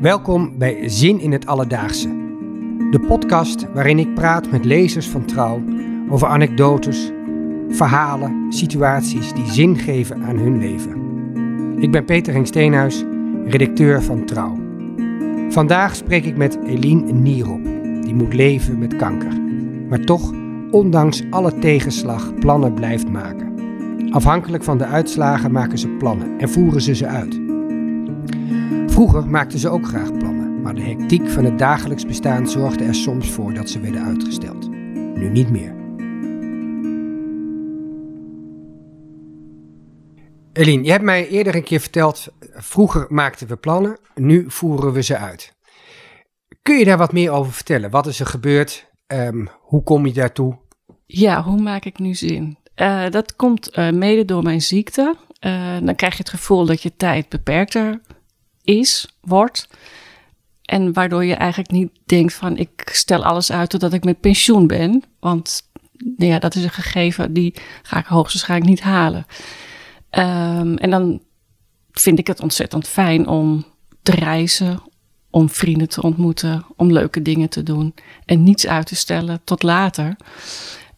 Welkom bij Zin in het Alledaagse. De podcast waarin ik praat met lezers van Trouw over anekdotes, verhalen, situaties die zin geven aan hun leven. Ik ben Peter Henk Steenhuis, redacteur van Trouw. Vandaag spreek ik met Eline Nierop, die moet leven met kanker. Maar toch, ondanks alle tegenslag, plannen blijft maken. Afhankelijk van de uitslagen maken ze plannen en voeren ze ze uit. Vroeger maakten ze ook graag plannen, maar de hectiek van het dagelijks bestaan zorgde er soms voor dat ze werden uitgesteld. Nu niet meer. Eline, je hebt mij eerder een keer verteld, vroeger maakten we plannen, nu voeren we ze uit. Kun je daar wat meer over vertellen? Wat is er gebeurd? Ehm, hoe kom je daartoe? Ja, hoe maak ik nu zin? Uh, dat komt uh, mede door mijn ziekte. Uh, dan krijg je het gevoel dat je tijd beperkter is, wordt. En waardoor je eigenlijk niet denkt van ik stel alles uit totdat ik met pensioen ben. Want nou ja, dat is een gegeven die ga ik hoogstwaarschijnlijk niet halen. Um, en dan vind ik het ontzettend fijn om te reizen, om vrienden te ontmoeten, om leuke dingen te doen en niets uit te stellen tot later.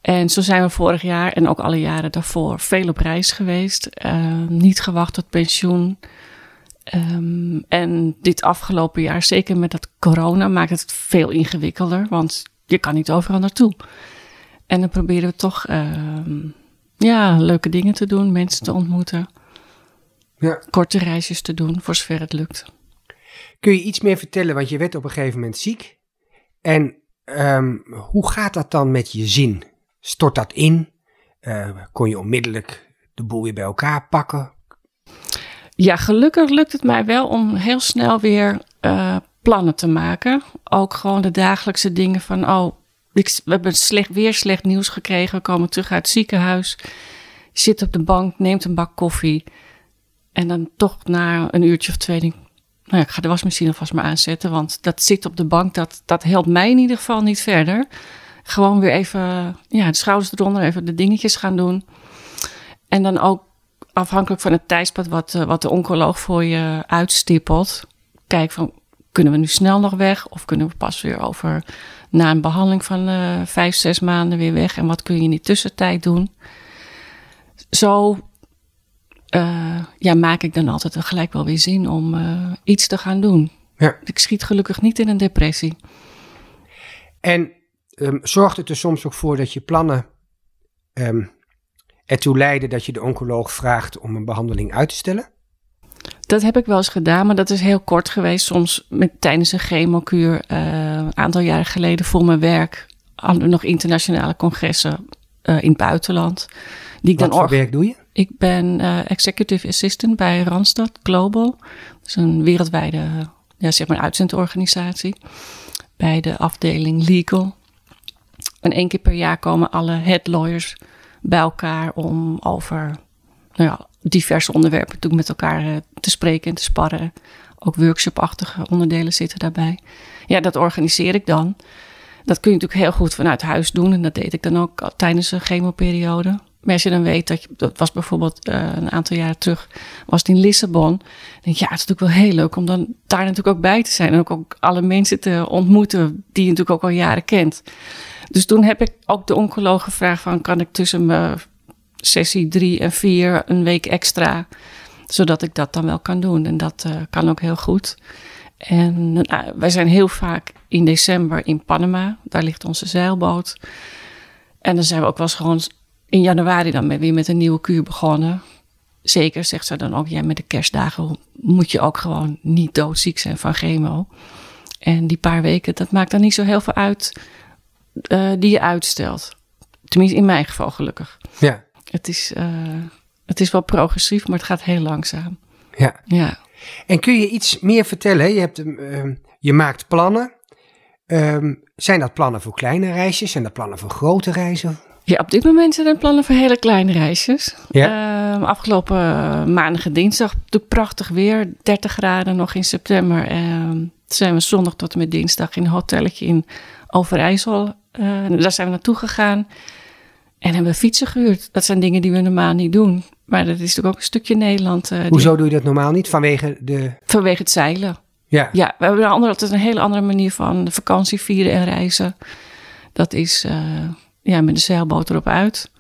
En zo zijn we vorig jaar en ook alle jaren daarvoor veel op reis geweest. Uh, niet gewacht tot pensioen. Um, en dit afgelopen jaar, zeker met dat corona, maakt het veel ingewikkelder. Want je kan niet overal naartoe. En dan proberen we toch uh, ja, leuke dingen te doen, mensen te ontmoeten. Ja. Korte reisjes te doen, voor zover het lukt. Kun je iets meer vertellen? Want je werd op een gegeven moment ziek. En um, hoe gaat dat dan met je zin? Stort dat in? Uh, kon je onmiddellijk de boel weer bij elkaar pakken? Ja, gelukkig lukt het mij wel om heel snel weer uh, plannen te maken. Ook gewoon de dagelijkse dingen van, oh, we hebben slecht, weer slecht nieuws gekregen. We komen terug uit het ziekenhuis. Zit op de bank, neemt een bak koffie. En dan toch na een uurtje of twee denk nou ja, ik ga de wasmachine alvast maar aanzetten. Want dat zit op de bank, dat, dat helpt mij in ieder geval niet verder. Gewoon weer even ja, de schouders eronder, even de dingetjes gaan doen. En dan ook afhankelijk van het tijdspad wat, eh, wat de oncoloog voor je uitstippelt. Kijk van, kunnen we nu snel nog weg? Of kunnen we pas weer over na een behandeling van uh, vijf, zes maanden weer weg? En wat kun je in die tussentijd doen? Zo uh, ja, maak ik dan altijd gelijk wel weer zin om uh, iets te gaan doen. Ja. Ik schiet gelukkig niet in een depressie. En um, zorgt het er soms ook voor dat je plannen um, ertoe leiden dat je de oncoloog vraagt om een behandeling uit te stellen? Dat heb ik wel eens gedaan, maar dat is heel kort geweest. Soms met, tijdens een chemokuur, uh, een aantal jaren geleden voor mijn werk, hadden we nog internationale congressen uh, in het buitenland. Die ik Wat dan voor werk doe je? Ik ben uh, executive assistant bij Randstad Global. Dat is een wereldwijde ja, zeg maar uitzendorganisatie. Bij de afdeling legal. En één keer per jaar komen alle head lawyers bij elkaar om over nou ja, diverse onderwerpen natuurlijk met elkaar uh, te spreken en te sparren. Ook workshopachtige onderdelen zitten daarbij. Ja, dat organiseer ik dan. Dat kun je natuurlijk heel goed vanuit huis doen. En dat deed ik dan ook tijdens de chemoperiode. Maar als je dan weet dat je, dat was bijvoorbeeld uh, een aantal jaren terug, was in Lissabon. Dan denk ja, het is natuurlijk wel heel leuk om dan daar natuurlijk ook bij te zijn. En ook, ook alle mensen te ontmoeten die je natuurlijk ook al jaren kent. Dus toen heb ik ook de oncoloog gevraagd van, kan ik tussen mijn sessie drie en vier een week extra, zodat ik dat dan wel kan doen. En dat uh, kan ook heel goed. En uh, wij zijn heel vaak in december in Panama. Daar ligt onze zeilboot. En dan zijn we ook wel eens gewoon in januari dan weer met een nieuwe kuur begonnen. Zeker, zegt ze dan ook, ja, met de kerstdagen moet je ook gewoon niet doodziek zijn van chemo. En die paar weken, dat maakt dan niet zo heel veel uit uh, die je uitstelt. Tenminste, in mijn geval gelukkig. Ja. Het is, uh, het is wel progressief, maar het gaat heel langzaam. Ja. ja. En kun je iets meer vertellen? Je, hebt, uh, je maakt plannen. Um, zijn dat plannen voor kleine reisjes? Zijn dat plannen voor grote reizen? Ja, op dit moment zijn er plannen voor hele kleine reisjes. Ja. Uh, afgelopen maandag en dinsdag natuurlijk prachtig weer. 30 graden nog in september. Uh, zijn we zondag tot en met dinsdag in een hotelletje in Overijssel. Uh, daar zijn we naartoe gegaan. En hebben we fietsen gehuurd. Dat zijn dingen die we normaal niet doen. Maar dat is natuurlijk ook een stukje Nederland. Uh, Hoezo doe je dat normaal niet? Vanwege de... Vanwege het zeilen. Ja. Ja, we hebben een, andere, een hele andere manier van vakantie vieren en reizen. Dat is eh, ja, met de zeilboot erop uit.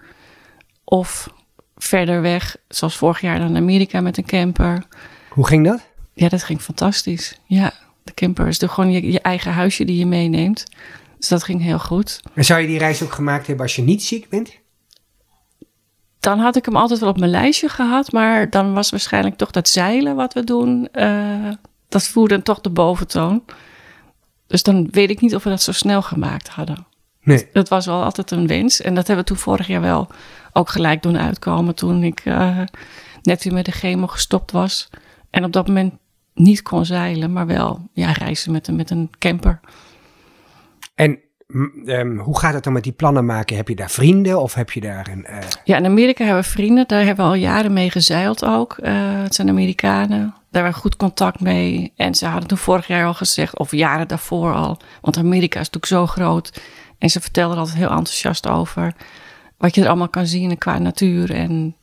Of verder weg, zoals vorig jaar naar Amerika met een camper. Hoe ging dat? Ja, dat ging fantastisch. Ja, de is de, gewoon je, je eigen huisje die je meeneemt. Dus dat ging heel goed. En zou je die reis ook gemaakt hebben als je niet ziek bent? Dan had ik hem altijd wel op mijn lijstje gehad. Maar dan was waarschijnlijk toch dat zeilen wat we doen. eh, dat voerde dan toch de boventoon. Dus dan weet ik niet of we dat zo snel gemaakt hadden. Nee. Dat was wel altijd een wens. En dat hebben we toen vorig jaar wel ook gelijk doen uitkomen. Toen ik eh, net weer met de chemo gestopt was. En op dat moment niet kon zeilen, maar wel ja, reizen met een, met een camper. En ehm, hoe gaat het dan met die plannen maken? Heb je daar vrienden of heb je daar een... eh, Ja, in Amerika hebben we vrienden. Daar hebben we al jaren mee gezeild ook. Eh, het zijn Amerikanen. Daar hebben we goed contact mee. En ze hadden toen vorig jaar al gezegd, of jaren daarvoor al. Want Amerika is natuurlijk zo groot. En ze vertelden er altijd heel enthousiast over. Wat je er allemaal kan zien qua natuur. En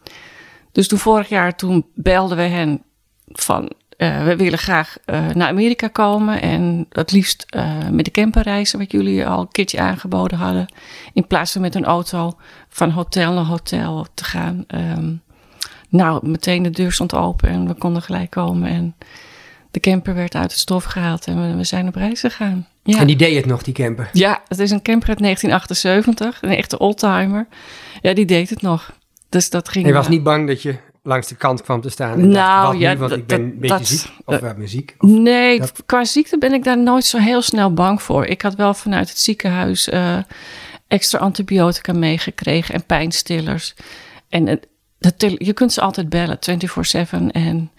dus toen vorig jaar, toen belden we hen van... eh, we willen graag eh, naar Amerika komen. En het liefst eh, met de camper reizen, wat jullie al een keertje aangeboden hadden. In plaats van met een auto van hotel naar hotel te gaan. Ehm, nou, meteen de deur stond open en we konden gelijk komen. En de camper werd uit het stof gehaald en we, we zijn op reis gegaan. Ja. En die deed het nog, die camper? ja, het is een camper uit 1978, een echte oldtimer. Ja, die deed het nog. Dus dat ging... Je was niet bang dat je langs de kant kwam te staan en dacht, Nou, wat ja, nu, want ik ben een beetje dat- ziek. Of dat- we hebben ziek. Nee, Dat- qua ziekte ben ik daar nooit zo heel snel bang voor. Ik had wel vanuit het ziekenhuis eh, extra antibiotica meegekregen en pijnstillers. En je kunt ze altijd bellen, 24-7. En,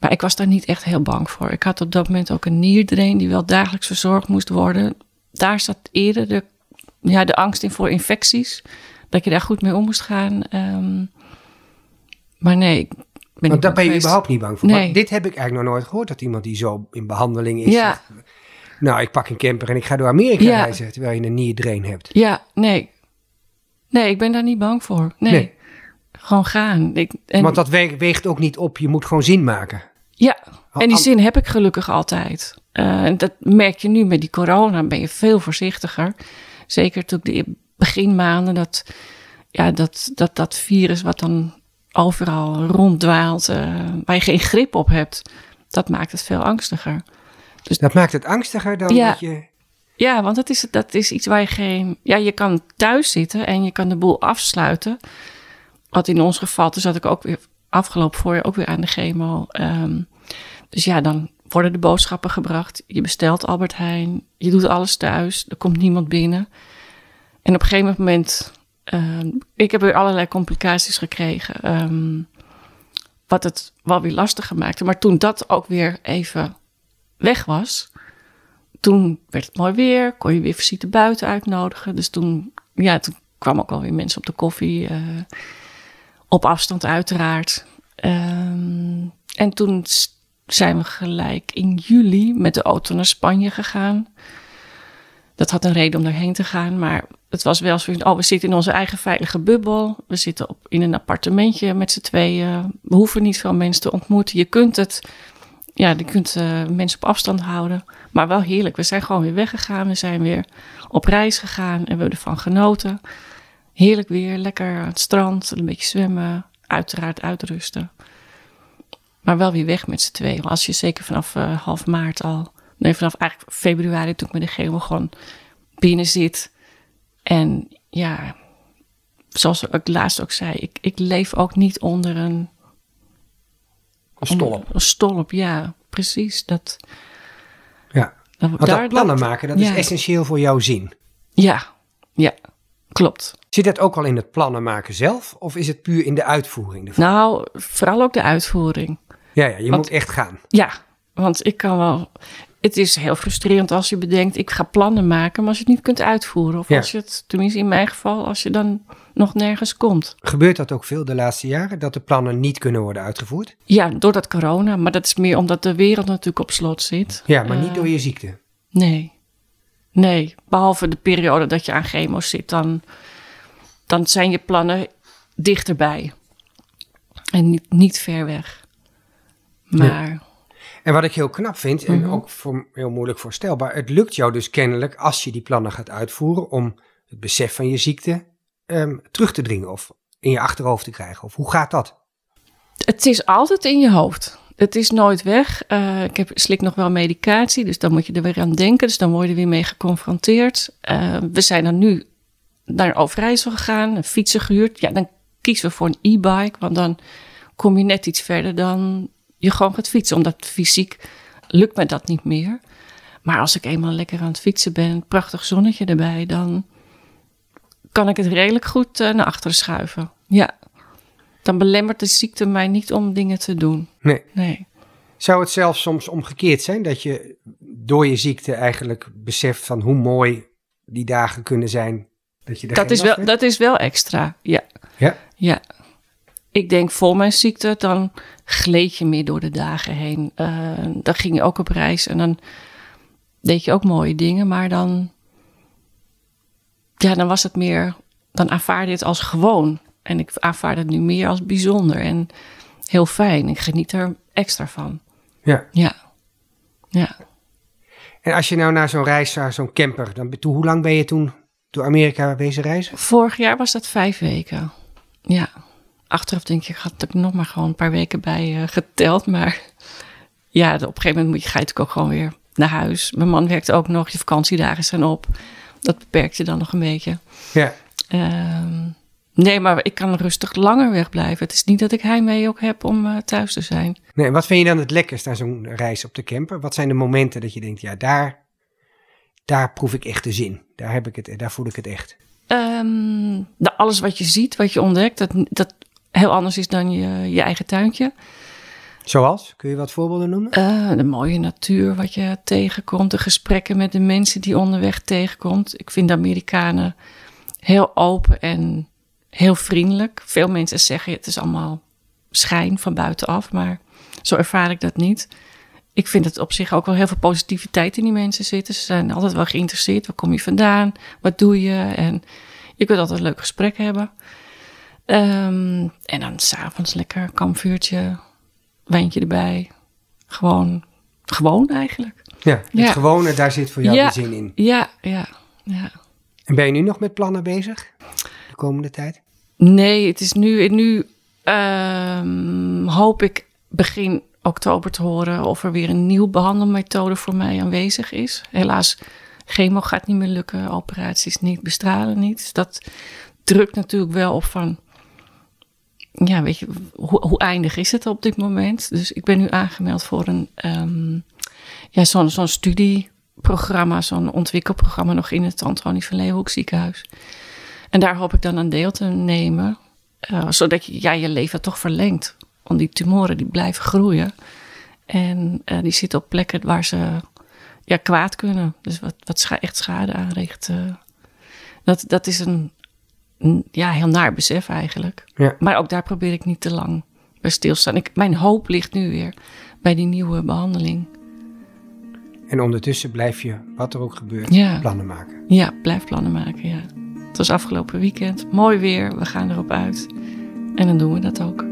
maar ik was daar niet echt heel bang voor. Ik had op dat moment ook een nierdrain die wel dagelijks verzorgd moest worden. Daar zat eerder de, ja, de angst in voor infecties. Dat je daar goed mee om moest gaan. Ehm, maar nee, ik ben Want daar ben je geweest. überhaupt niet bang voor. Nee. Maar dit heb ik eigenlijk nog nooit gehoord, dat iemand die zo in behandeling is. Ja. zegt, nou, ik pak een camper en ik ga door Amerika Ja. reizen, terwijl je een nierdrain hebt. Ja, nee. Nee, ik ben daar niet bang voor. Nee. Nee. Gewoon gaan. Ik, en, Want dat weegt, ook niet op, je moet gewoon zin maken. ja, en die zin heb ik gelukkig altijd. Eh, dat merk je nu met die corona, ben je veel voorzichtiger. Zeker toen de beginmaanden, dat, ja, dat, dat, dat virus wat dan overal ronddwaalt, eh, waar je geen grip op hebt, dat maakt het veel angstiger. Dat maakt het angstiger dan Ja. dat je... Ja, want dat is, dat is iets waar je geen. Ja, je kan thuis zitten en je kan de boel afsluiten. Wat in ons geval, toen zat ik ook weer afgelopen voorjaar ook weer aan de chemo. Ehm, dus ja, dan worden de boodschappen gebracht. Je bestelt Albert Heijn. Je doet alles thuis. Er komt niemand binnen. En op een gegeven moment. Ehm, ik heb weer allerlei complicaties gekregen. ehm, wat het wel weer lastiger maakte. Maar toen dat ook weer even weg was toen werd het mooi weer, kon je weer visite buiten uitnodigen. Dus toen, ja, toen kwamen ook alweer mensen op de koffie. eh, op afstand uiteraard. Ehm, en toen zijn we gelijk in juli met de auto naar Spanje gegaan. Dat had een reden om daarheen te gaan, maar het was wel zo. Oh, we zitten in onze eigen veilige bubbel. We zitten op, in een appartementje met z'n tweeën. We hoeven niet veel mensen te ontmoeten. Je kunt het, ja, je kunt eh, mensen op afstand houden. Maar wel heerlijk. We zijn gewoon weer weggegaan. We zijn weer op reis gegaan en we hebben ervan genoten. Heerlijk weer, lekker aan het strand, een beetje zwemmen. Uiteraard uitrusten. Maar wel weer weg met z'n tweeën. Als je zeker vanaf eh, half maart al, nee, vanaf eigenlijk februari toen ik met de chemo gewoon binnen zit. En ja, zoals ik laatst ook zei, ik, ik leef ook niet onder een, Een stolp. een stolp. Ja, precies. Dat, Ja. dat, Want dat plannen maken, dat ja. is essentieel voor jouw zin. Ja, ja, klopt. Zit dat ook al in het plannen maken zelf? Of is het puur in de uitvoering? ervan? Nou, vooral ook de uitvoering. ja, ja, je want- moet echt gaan. Ja, want ik kan wel. Het is heel frustrerend als je bedenkt, ik ga plannen maken, maar als je het niet kunt uitvoeren. Of Ja. als je het, tenminste in mijn geval, als je dan nog nergens komt. Gebeurt dat ook veel de laatste jaren, dat de plannen niet kunnen worden uitgevoerd? Ja, door dat corona, maar dat is meer omdat de wereld natuurlijk op slot zit. Ja, maar niet Eh, door je ziekte. Nee. Nee, behalve de periode dat je aan chemo zit, dan, dan zijn je plannen dichterbij. En niet, niet ver weg. Maar En wat ik heel knap vind, en Mhm. ook voor, heel moeilijk voorstelbaar, het lukt jou dus kennelijk als je die plannen gaat uitvoeren om het besef van je ziekte ehm, terug te dringen of in je achterhoofd te krijgen. Of hoe gaat dat? Het is altijd in je hoofd. Het is nooit weg. Eh, ik heb, slik nog wel medicatie, dus dan moet je er weer aan denken. Dus dan word je er weer mee geconfronteerd. Eh, we zijn dan nu naar Overijssel gegaan, een fietsen gehuurd. Ja, dan kiezen we voor een e-bike, want dan kom je net iets verder dan je gewoon gaat fietsen. Omdat fysiek lukt me dat niet meer. Maar als ik eenmaal lekker aan het fietsen ben, prachtig zonnetje erbij, dan kan ik het redelijk goed eh, naar achteren schuiven. Ja, dan belemmert de ziekte mij niet om dingen te doen. Nee. Nee. Zou het zelfs soms omgekeerd zijn dat je door je ziekte eigenlijk beseft van hoe mooi die dagen kunnen zijn? Dat, je Dat is, wel, dat is wel extra, ja. Ja? Ja. Ik denk voor mijn ziekte, dan gleed je meer door de dagen heen. Eh, dan ging je ook op reis en dan deed je ook mooie dingen. Maar dan, ja, dan was het meer, dan aanvaarde je het als gewoon. En ik aanvaard het nu meer als bijzonder en heel fijn. Ik geniet er extra van. Ja. Ja. Ja. En als je nou naar zo'n reis, naar zo'n camper, dan, hoe lang ben je toen door Amerika wezen reizen? Vorig jaar was dat vijf weken. Ja. Achteraf denk je, ik had er nog maar gewoon een paar weken bij eh, geteld. Maar ja, op een gegeven moment moet je, ga je natuurlijk ook gewoon weer naar huis. Mijn man werkt ook nog, je vakantiedagen zijn op. Dat beperkt je dan nog een beetje. Ja. Ehm, nee, maar ik kan rustig langer wegblijven. Het is niet dat ik heimwee ook heb om eh, thuis te zijn. Nee, en wat vind je dan het lekkerst aan zo'n reis op de camper? Wat zijn de momenten dat je denkt, ja, daar, daar proef ik echt de zin. Daar, heb ik het, daar voel ik het echt. Nou, alles wat je ziet, wat je ontdekt, dat, dat heel anders is dan je, je eigen tuintje. Zoals? Kun je wat voorbeelden noemen? Eh, de mooie natuur wat je tegenkomt, de gesprekken met de mensen die je onderweg tegenkomt. Ik vind de Amerikanen heel open en heel vriendelijk. Veel mensen zeggen het is allemaal schijn van buitenaf, maar zo ervaar ik dat niet. Ik vind het op zich ook wel heel veel positiviteit in die mensen zitten. Ze zijn altijd wel geïnteresseerd. Waar kom je vandaan? Wat doe je? En je kunt altijd een leuk gesprek hebben. Ehm, en dan s'avonds lekker kampvuurtje, wijntje erbij. Gewoon, gewoon eigenlijk. Ja, het Ja. gewone, daar zit voor jou Ja. de zin in. Ja, ja, ja. En ben je nu nog met plannen bezig? De komende tijd? Nee, het is nu, nu ehm, hoop ik begin oktober te horen of er weer een nieuwe behandelmethode voor mij aanwezig is. Helaas, chemo gaat niet meer lukken, operaties niet, bestralen niet. Dus dat drukt natuurlijk wel op van, ja, weet je, hoe, eindig is het op dit moment? Dus ik ben nu aangemeld voor een, ehm, ja, zo'n zo'n studieprogramma, zo'n ontwikkelprogramma nog in het Antonie van Leeuwenhoek ziekenhuis. En daar hoop ik dan aan deel te nemen. eh, zodat je ja, je leven toch verlengt. Want die tumoren die blijven groeien. En eh, die zitten op plekken waar ze ja, kwaad kunnen. Dus wat, wat echt schade aanricht. dat, dat is een ja, heel naar besef eigenlijk. Ja. Maar ook daar probeer ik niet te lang bij stilstaan. Ik, mijn hoop ligt nu weer bij die nieuwe behandeling. En ondertussen blijf je, wat er ook gebeurt, Ja. plannen maken. Ja, blijf plannen maken, ja. Het was afgelopen weekend. Mooi weer, we gaan erop uit. En dan doen we dat ook.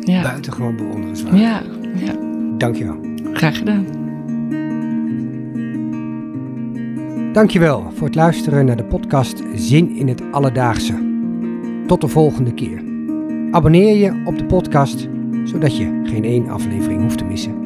Ja, Buitengewoon bewonderenswaardig. ja, ja. Dankjewel. graag gedaan. Dankjewel voor het luisteren naar de podcast Zin in het Alledaagse. Tot de volgende keer. Abonneer je op de podcast, zodat je geen één aflevering hoeft te missen.